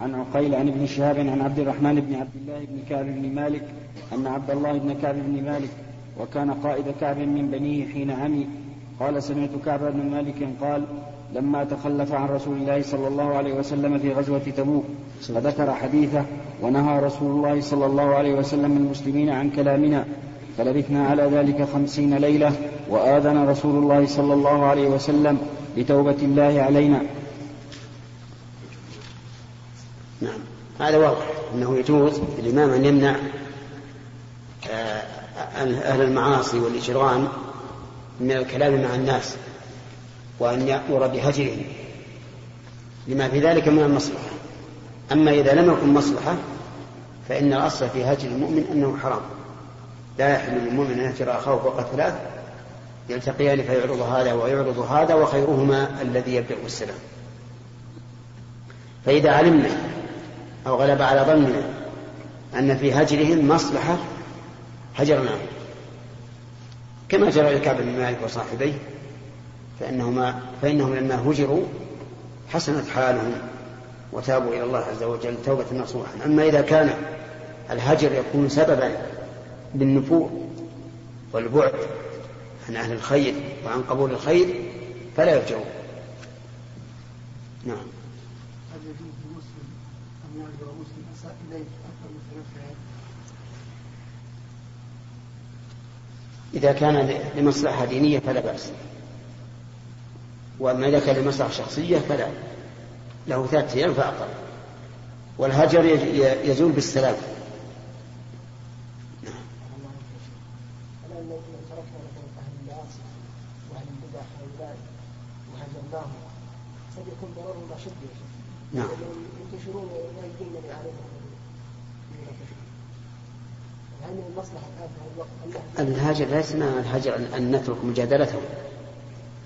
عن عقيل عن ابن شهاب عن عبد الرحمن بن عبد الله بن كعب بن مالك أن عبد الله بن كعب بن مالك وكان قائد كعب من بنيه حين عمي. قال سمعت كعب بن مالك قال لما تخلف عن رسول الله صلى الله عليه وسلم في غزوة تبوك فذكر حديثه ونهى رسول الله صلى الله عليه وسلم المسلمين عن كلامنا. فلبثنا على ذلك خمسين ليلة وآذن رسول الله صلى الله عليه وسلم بتوبة الله علينا. نعم. هذا واضح أنه يجوز للإمام أن يمنع آه، أهل المعاصي والإجرام من الكلام مع الناس وأن يأمر بهجرهم لما في ذلك من المصلحة. أما إذا لم يكن مصلحة فإن الأصل في هجر المؤمن أنه حرام. لا يحل للمؤمن أن يهجر أخاه فوق ثلاث يلتقيان فيعرض هذا ويعرض هذا وخيرهما الذي يبدأ السلام فإذا علمنا أو غلب على ظننا أن في هجرهم مصلحة هجرناهم كما جرى لكعب بن مالك وصاحبيه فإنهما فإنهم لما هجروا حسنت حالهم وتابوا إلى الله عز وجل توبة نصوحا. أما إذا كان الهجر يكون سببا بالنفور والبعد عن أهل الخير وعن قبول الخير فلا يرجعون. نعم. إذا كان لمصلحة دينية فلا بأس. وأما إذا كان لمصلحة شخصية فلا. له ثلاثة أيام فأقل. والهجر يزول بالسلام. نعم. الهاجر ليس معنى الهجر أن نترك مجادلتهم.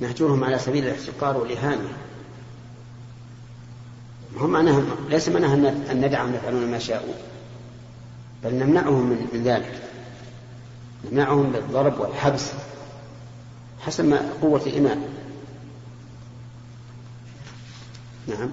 نهجرهم على سبيل الاحتقار والإهانة. هم معناها ليس معناها أن ندعهم يفعلون ما شاءوا. بل نمنعهم من ذلك. نمنعهم بالضرب والحبس. حسب قوة الإيمان. نعم.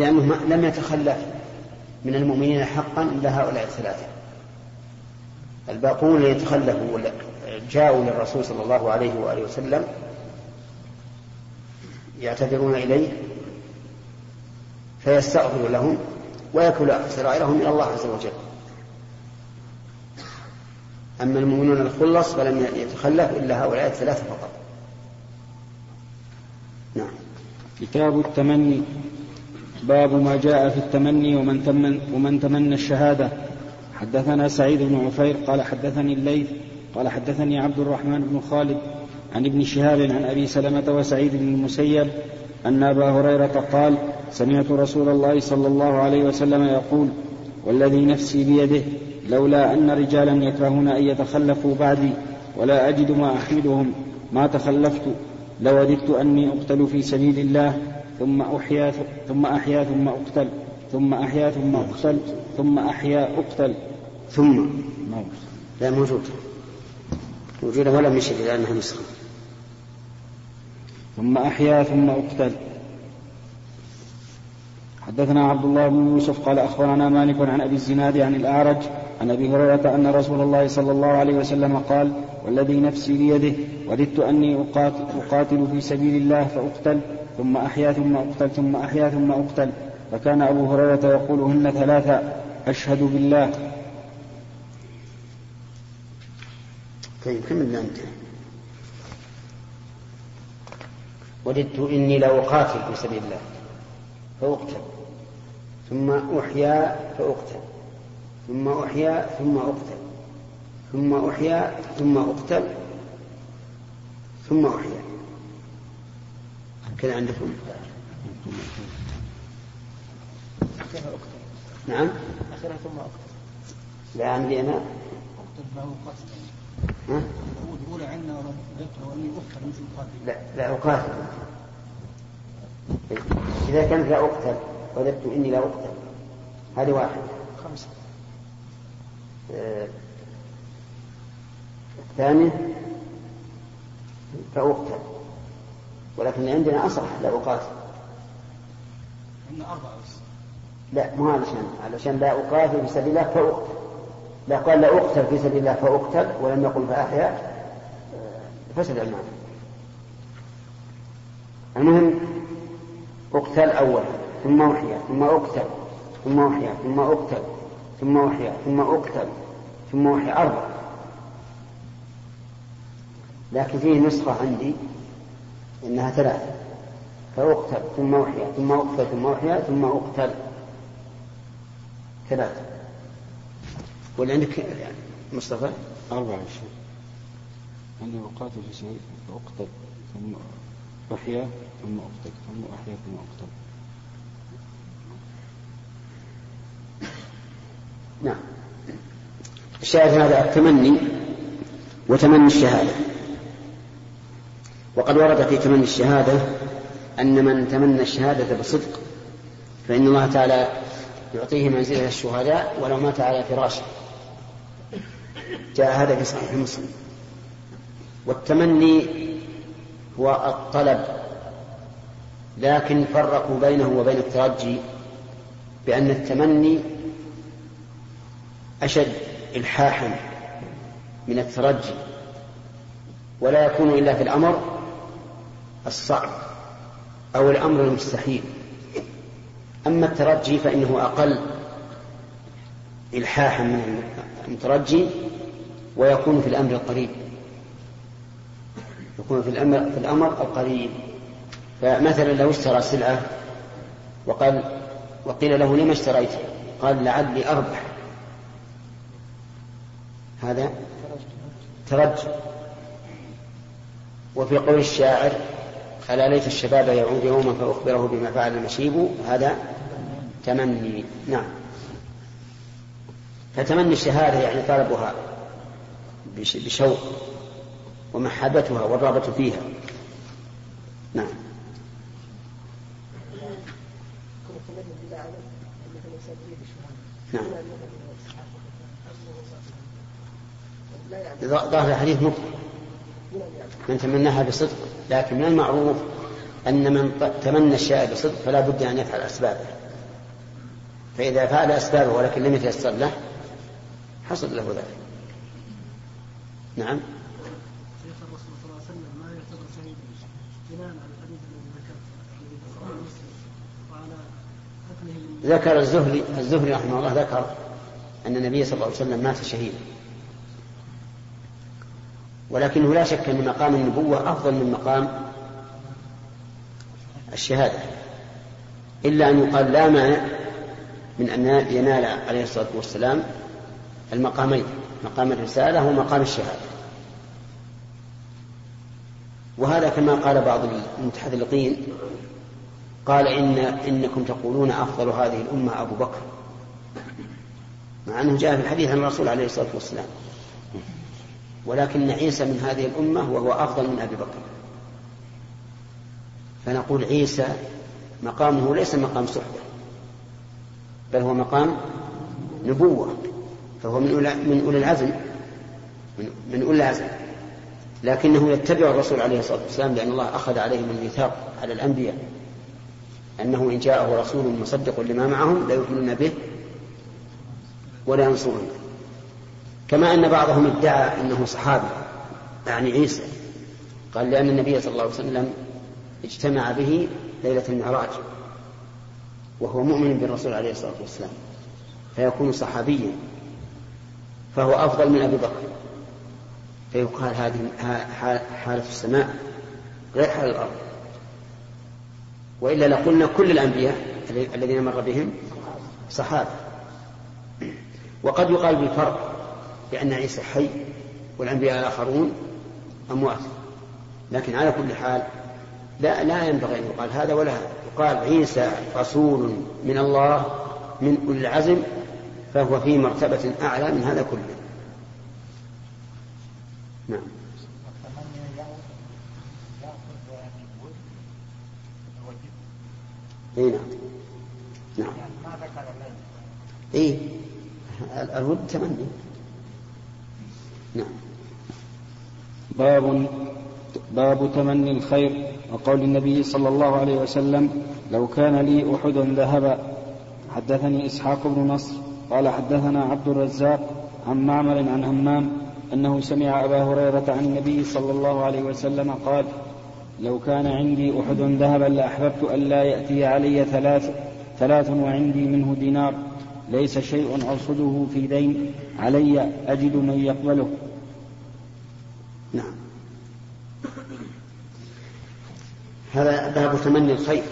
لأنه لم يتخلف من المؤمنين حقا إلا هؤلاء الثلاثة. الباقون الذين تخلفوا جاءوا للرسول صلى الله عليه وآله وسلم يعتذرون إليه فيستغفر لهم ويكل سرائرهم إلى الله عز وجل. أما المؤمنون الخلص فلم يتخلف إلا هؤلاء الثلاثة فقط. نعم. كتاب التمني باب ما جاء في التمني ومن تمن ومن تمنى الشهادة. حدثنا سعيد بن عفير قال حدثني الليث قال حدثني عبد الرحمن بن خالد عن ابن شهاب عن أبي سلمة وسعيد بن المسيب أن أبا هريرة قال سمعت رسول الله صلى الله عليه وسلم يقول والذي نفسي بيده لولا أن رجالا يكرهون أن يتخلفوا بعدي ولا أجد ما احيلهم ما تخلفت لوددت أني أقتل في سبيل الله ثم أحيا ثم أحيا ثم أقتل ثم أحيا ثم أقتل ثم أحيا أقتل. ثم. موت لا موجود. موجودة ولا من شيء لأنها نسخة ثم أحيا ثم أقتل. حدثنا عبد الله بن يوسف قال أخبرنا مالك عن أبي الزناد عن الأعرج عن أبي هريرة أن رسول الله صلى الله عليه وسلم قال والذي نفسي بيده وددت أني أقاتل, أقاتل في سبيل الله فأقتل ثم أحيا ثم أقتل ثم أحيا ثم أقتل. فكان أبو هريرة يقولهن ثلاثا أشهد بالله. طيب كمل أنت؟ وددت إني لأقاتل في سبيل الله فأقتل ثم أحيا فأقتل ثم أحيا ثم أقتل. ثم أحيا ثم أقتل ثم أحيا. كذا عندكم. نعم. آخرها ثم أقتل لا عندي أنا. أقتل فهو قتل ها؟ الأولى عندنا لا لا أقاتل. إذا كانت لا أقتل وددت إني لا أقتل. هذه واحدة خمسة. آه، الثاني فأقتل. ولكن عندنا أصح لا أقاتل. عندنا أربعة بس. لا مو علشان علشان لا أقاتل في سبيل الله فأقتل. لا قال لا أقتل في سبيل الله فأقتل ولم يقل فأحيا. آه، فسد المعنى المهم أقتل أولا ثم أحيا ثم أقتل ثم أحيا ثم أقتل ثم أحيا ثم أقتل ثم أحيا أربع لكن فيه نسخة عندي إنها ثلاثة. فأقتل ثم أحيا ثم أقتل ثم أحيا ثم أقتل. ثلاثة. واللي عندك مصطفى؟ أربعة شيء عندي أقاتل في سبيل فأقتل ثم أحيا ثم أقتل ثم أحيا ثم أقتل. نعم. الشاهد هذا التمني وتمني الشهادة. وقد ورد في تمني الشهادة أن من تمنى الشهادة بصدق فإن الله تعالى يعطيه منزلة الشهداء ولو مات على فراشه. جاء هذا في صحيح مسلم. والتمني هو الطلب لكن فرقوا بينه وبين الترجي بأن التمني أشد إلحاحا من الترجي ولا يكون إلا في الأمر الصعب أو الأمر المستحيل. أما الترجي فإنه أقل إلحاحا من المترجي ويكون في الأمر القريب. يكون في الأمر في الأمر القريب. فمثلا لو اشترى سلعة وقال وقيل له لما اشتريت؟ قال لعلي أربح. هذا ترجي. وفي قول الشاعر ألا ليت الشباب يعود يوما فأخبره بما فعل المشيب هذا تمني. نعم. فتمني الشهادة يعني طلبها بشوق ومحبتها والرغبة فيها. نعم. نعم. ظاهر الحديث مطلق من تمناها بصدق لكن من المعروف أن من تمنى الشيء بصدق فلا بد أن يفعل أسبابه. فإذا فعل أسبابه ولكن لم يتيسر له حصل له ذلك. نعم. شيخ الرسول صلى الله عليه وسلم ما يعتبر شهيدا بناء على الحديث الذي وعلى ذكر الزهري الزهري رحمه الله ذكر أن النبي صلى الله عليه وسلم مات شهيدا. ولكنه لا شك أن مقام النبوة أفضل من مقام الشهادة إلا أن يقال لا مانع من أن ينال عليه الصلاة والسلام المقامين مقام الرسالة ومقام الشهادة. وهذا كما قال بعض المتحذلقين قال إن إنكم تقولون أفضل هذه الأمة أبو بكر مع أنه جاء في الحديث عن الرسول عليه الصلاة والسلام. ولكن عيسى من هذه الأمة وهو أفضل من أبي بكر. فنقول عيسى مقامه ليس مقام صحبة بل هو مقام نبوة فهو من أولى من أولي العزم من أولي العزم. لكنه يتبع الرسول عليه الصلاة والسلام لأن الله أخذ عليهم الميثاق على الأنبياء. أنه إن جاءه رسول مصدق لما معهم ليؤمنون به ولا ينصرونه. كما أن بعضهم ادعى أنه صحابي يعني عيسى. قال لأن النبي صلى الله عليه وسلم اجتمع به ليلة المعراج وهو مؤمن بالرسول عليه الصلاة والسلام فيكون صحابيا فهو أفضل من أبي بكر. فيقال هذه حالة السماء غير حال الأرض. وإلا لقلنا كل الأنبياء الذين مر بهم صحابة. وقد يقال بالفرق. بأن عيسى حي والأنبياء الآخرون أموات. لكن على كل حال لا لا ينبغي أن يقال هذا ولا هذا. يقال عيسى رسول من الله من أولي العزم فهو في مرتبة أعلى من هذا كله. نعم. إي نعم. نعم. إي. الود تمني. نعم. باب باب تمني الخير وقول النبي صلى الله عليه وسلم لو كان لي أحد ذهبا حدثني إسحاق بن نصر قال حدثنا عبد الرزاق عن معمر عن همام أنه سمع أبا هريرة عن النبي صلى الله عليه وسلم قال لو كان عندي أحد ذهبا لأحببت ألا يأتي علي ثلاث ثلاث وعندي منه دينار. ليس شيء أرصده في دين علي أجد من يقبله. نعم. هذا باب تمني الخير.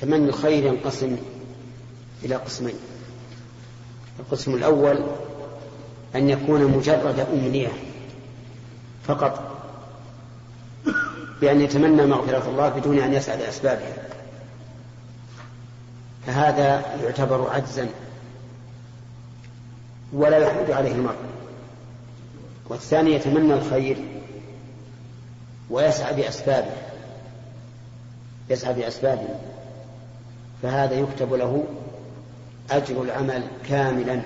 تمني الخير ينقسم إلى قسمين. القسم الأول أن يكون مجرد أمنية فقط بأن يتمنى مغفرة الله بدون أن يسعى لأسبابها. فهذا يعتبر عجزا ولا يحمد عليه المرء. والثاني يتمنى الخير ويسعى بأسبابه يسعى بأسبابه فهذا يكتب له أجر العمل كاملا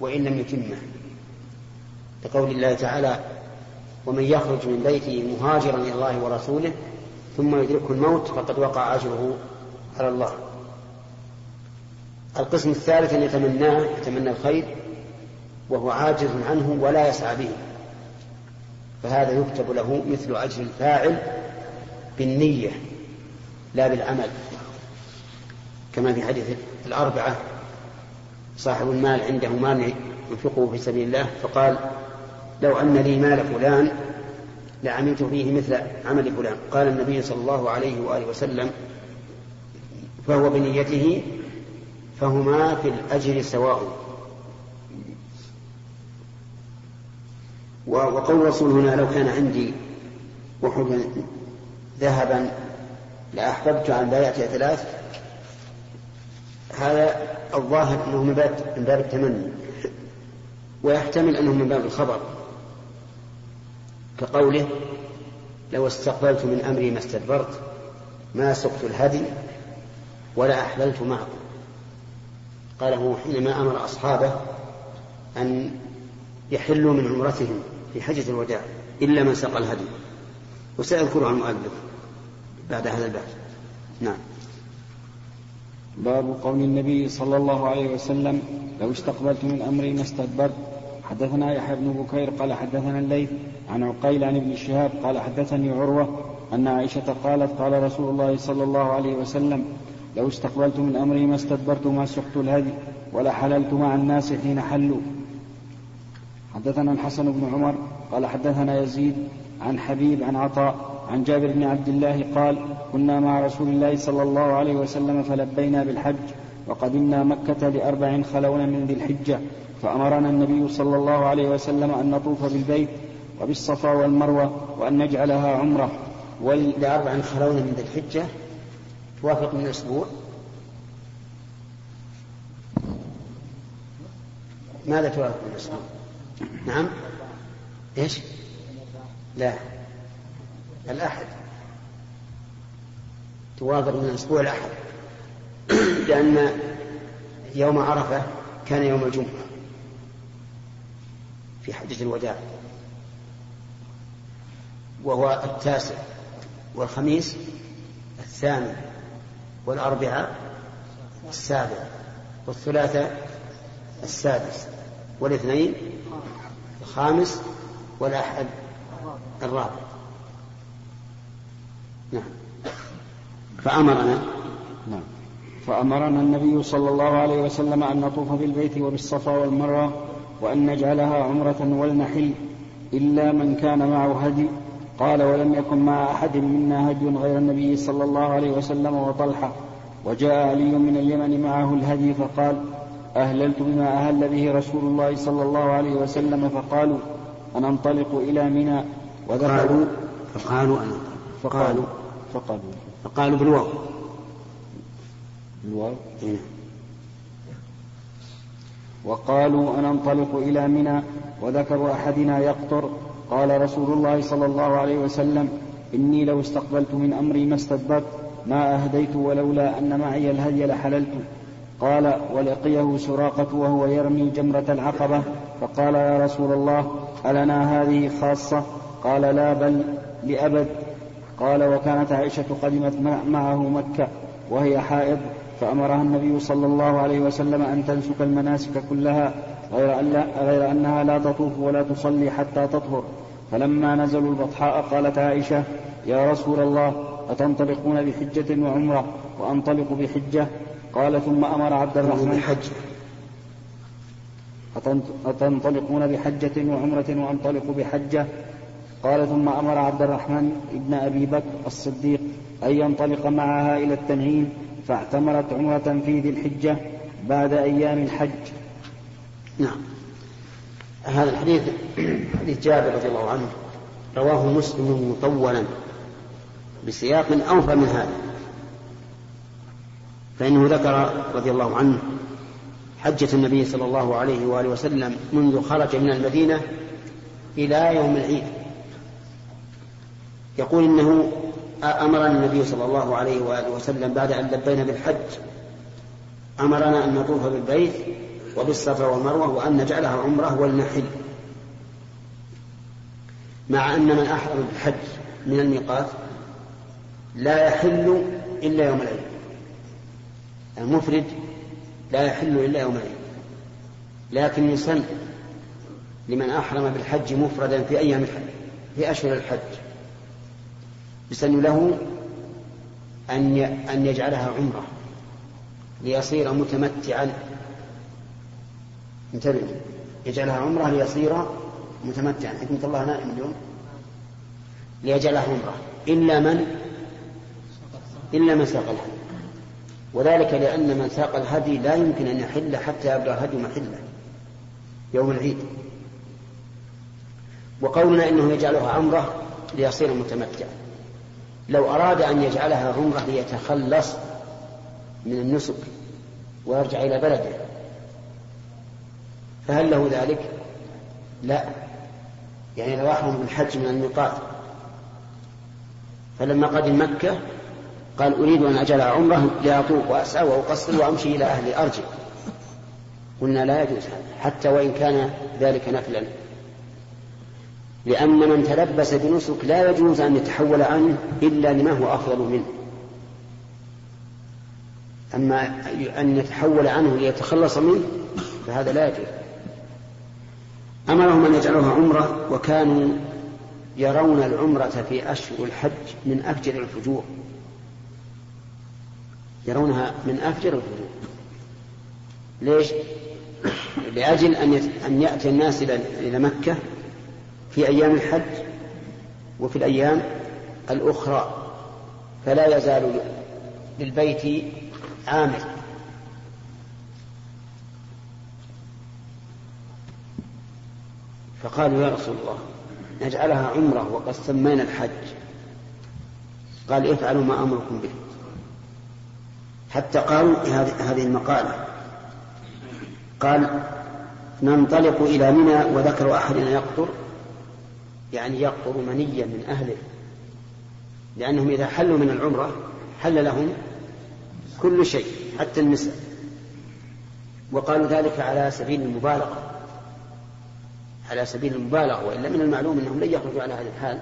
وإن لم يتمه. لقول الله تعالى ومن يخرج من بيته مهاجرا إلى الله ورسوله ثم يدركه الموت فقد وقع أجره على الله. القسم الثالث أن يتمناه يتمنى الخير وهو عاجز عنه ولا يسعى به. فهذا يكتب له مثل أجر الفاعل بالنية لا بالعمل. كما في حديث الأربعة صاحب المال عنده مال ينفقه في سبيل الله فقال لو أن لي مال فلان لعملت فيه مثل عمل فلان. قال النبي صلى الله عليه وآله وسلم فهو بنيته فهما في الأجر سواء. وقول الرسول هنا لو كان عندي وحب ذهبا لأحببت أن لا يأتي ثلاث هذا الظاهر أنه من باب من باب التمني. ويحتمل أنه من باب الخبر. كقوله لو استقبلت من أمري ما استدبرت ما سقت الهدي ولا أحللت معكم. قاله حينما أمر أصحابه أن يحلوا من عمرتهم في حجة الوداع إلا من سقى الهدي. وسيذكرها المؤلف بعد هذا الباب نعم. باب قول النبي صلى الله عليه وسلم لو استقبلت من أمري ما استدبرت. حدثنا يحيى بن بكير قال حدثنا الليث عن عقيل عن ابن شهاب قال حدثني عروة أن عائشة قالت قال رسول الله صلى الله عليه وسلم لو استقبلت من أمري ما استدبرت ما سحت الهدي ولا حللت مع الناس حين حلوا. حدثنا الحسن بن عمر قال حدثنا يزيد عن حبيب عن عطاء عن جابر بن عبد الله قال كنا مع رسول الله صلى الله عليه وسلم فلبينا بالحج وقدمنا مكة لأربع خلون من ذي الحجة فأمرنا النبي صلى الله عليه وسلم أن نطوف بالبيت وبالصفا والمروة وأن نجعلها عمرة. لأربع خلون من ذي الحجة توافق من أسبوع ماذا توافق من أسبوع نعم. إيش؟ لا. الأحد. توافق من الأسبوع الأحد. لأن يوم عرفة كان يوم الجمعة. في حجة الوداع. وهو التاسع. والخميس الثامن. والأربعاء السابع والثلاثاء السادس والاثنين الخامس والأحد الرابع. نعم. فأمرنا. نعم. فأمرنا النبي صلى الله عليه وسلم أن نطوف بالبيت وبالصفا والمروة وأن نجعلها عمرة ولنحل إلا من كان معه هدي قال ولم يكن مع أحد منا هدي غير النبي صلى الله عليه وسلم وطلحة. وجاء علي من اليمن معه الهدي فقال أهللت بما أهل به رسول الله صلى الله عليه وسلم. فقالوا أننطلق إلى منى. وذكروا. فقالوا أنا فقالوا فقالوا. فقالوا بالواو. بالواو؟ نعم وقالوا أننطلق إلى منى. وذكر أحدنا يقطر. قال رسول الله صلى الله عليه وسلم إني لو استقبلت من أمري ما استدبرت ما أهديت ولولا أن معي الهدي لحللت. قال ولقيه سراقة وهو يرمي جمرة العقبة. فقال يا رسول الله ألنا هذه خاصة؟ قال لا بل لأبد. قال وكانت عائشة قدمت معه مكة وهي حائض فأمرها النبي صلى الله عليه وسلم أن تنسك المناسك كلها غير, أن غير أنها لا تطوف ولا تصلي حتى تطهر. فلما نزلوا البطحاء قالت عائشة يا رسول الله أتنطلقون بحجة وعمرة؟ وأنطلق بحجة؟ قال ثم أمر عبد الرحمن بحج أتنطلقون بحجة وعمرة وأنطلق بحجة؟ قال ثم أمر عبد الرحمن بن أبي بكر الصديق أن ينطلق معها إلى التنعيم فاعتمرت عمرة في ذي الحجة بعد أيام الحج. نعم. هذا الحديث حديث جابر رضي الله عنه رواه مسلم مطولا بسياق أوفى من هذا. فإنه ذكر رضي الله عنه حجة النبي صلى الله عليه وآله وسلم منذ خرج من المدينة إلى يوم العيد. يقول إنه أمرنا النبي صلى الله عليه وآله وسلم بعد أن لبينا بالحج أمرنا أن نطوف بالبيت وبالصفا والمروة وأن نجعلها عمرة ولنحل مع أن من أحرم بالحج من الميقات لا يحل إلا يوم العيد. المفرد لا يحل إلا يوم العيد. لكن يسن لمن أحرم بالحج مفردا في أيام الحج في أشهر الحج. يسن له أن أن يجعلها عمرة ليصير متمتعا انتبه يجعلها عمرة ليصير متمتعا. حكمة الله نائم اليوم. ليجعلها عمرة. إلا من؟ إلا من ساق الهدي. وذلك لأن من ساق الهدي لا يمكن أن يحل حتى يبلغ الهدي محله. يوم العيد. وقولنا إنه يجعلها عمرة ليصير متمتعا. لو أراد أن يجعلها عمرة ليتخلص من النسك ويرجع إلى بلده فهل له ذلك؟ لا. يعني لو أحرم بالحج من الميقات فلما قدم مكة قال أريد أن أجعل عمرة لأطوف وأسعى وأقصر وأمشي إلى أهلي أرجع قلنا لا يجوز هذا حتى وإن كان ذلك نفلا لأن من تلبس بنسك لا يجوز أن يتحول عنه إلا لما هو أفضل منه. أما أن يتحول عنه ليتخلص منه فهذا لا يجوز. أمرهم أن يجعلوها عمرة وكانوا يرون العمرة في أشهر الحج من أفجر الفجور. يرونها من أفجر الفجور. ليش؟ لأجل أن يأتي الناس إلى مكة في أيام الحج وفي الأيام الأخرى. فلا يزال للبيت عامل فقالوا يا رسول الله نجعلها عمرة وقد سمينا الحج. قال افعلوا ما أمركم به. حتى قالوا هذه المقالة. قال ننطلق إلى منى وذكر أحدنا يقطر يعني يقطر منيا من أهله لأنهم إذا حلوا من العمرة حل لهم كل شيء حتى النساء. وقالوا ذلك على سبيل المبالغة. على سبيل المبالغة وإلا من المعلوم أنهم لن يخرجوا على هذه الحال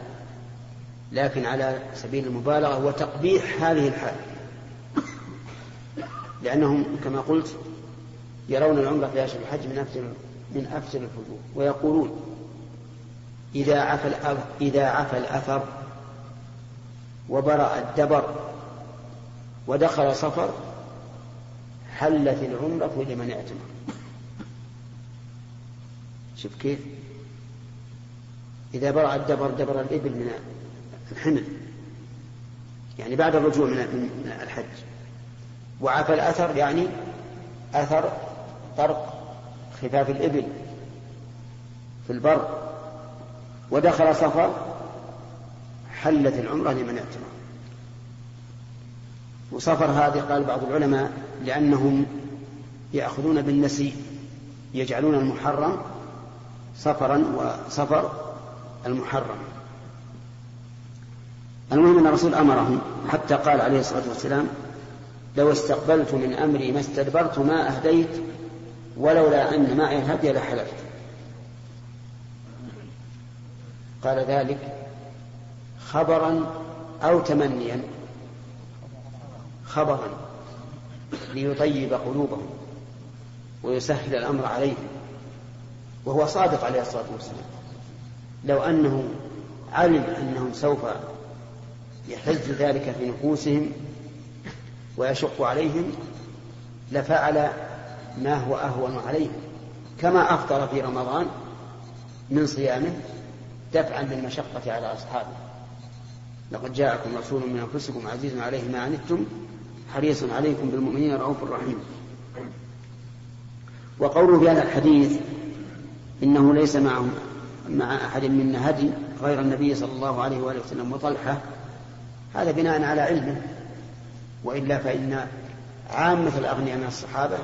لكن على سبيل المبالغة وتقبيح هذه الحال. لأنهم كما قلت يرون العمرة في أشهر الحج من أفجر من أفجر الفجور ويقولون إذا عفى إذا عفى الأثر وبرأ الدبر ودخل صفر حلت العمرة لمن اعتمر. شوف كيف؟ إذا برأ الدبر دبر الإبل من الحمل يعني بعد الرجوع من الحج. وعفى الأثر يعني أثر طرق خفاف الإبل في البر. ودخل صفر حلت العمرة لمن اعتمر وصفر هذه قال بعض العلماء لأنهم يأخذون بالنسي يجعلون المحرم صفرا وصفر المحرم. المهم أن الرسول أمرهم حتى قال عليه الصلاة والسلام لو استقبلت من أمري ما استدبرت ما أهديت ولولا أن معي الهدي لحلفت. قال ذلك خبرا أو تمنيا. خبرا ليطيب قلوبهم ويسهل الأمر عليهم. وهو صادق عليه الصلاة والسلام. لو أنه علم أنهم سوف يحز ذلك في نفوسهم ويشق عليهم لفعل ما هو أهون عليهم. كما أفطر في رمضان من صيامه دفعا للمشقة على أصحابه. لقد جاءكم رسول من أنفسكم عزيز عليه ما عنتم حريص عليكم بالمؤمنين رؤوف رحيم. وقوله في هذا الحديث إنه ليس معهم مع أحد منا هدي غير النبي صلى الله عليه وآله وسلم وطلحة هذا بناء على علمه وإلا فإن عامة الأغنياء من الصحابة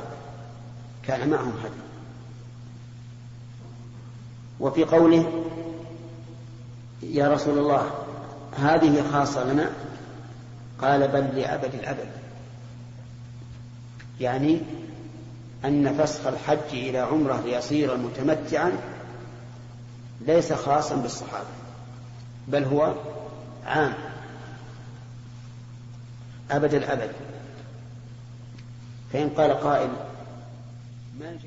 كان معهم هدي. وفي قوله يا رسول الله هذه خاصة لنا؟ قال بل لأبد الأبد. يعني أن فسخ الحج إلى عمرة ليصير متمتعا ليس خاصا بالصحابة بل هو عام. أبد الأبد. فإن قال قائل ما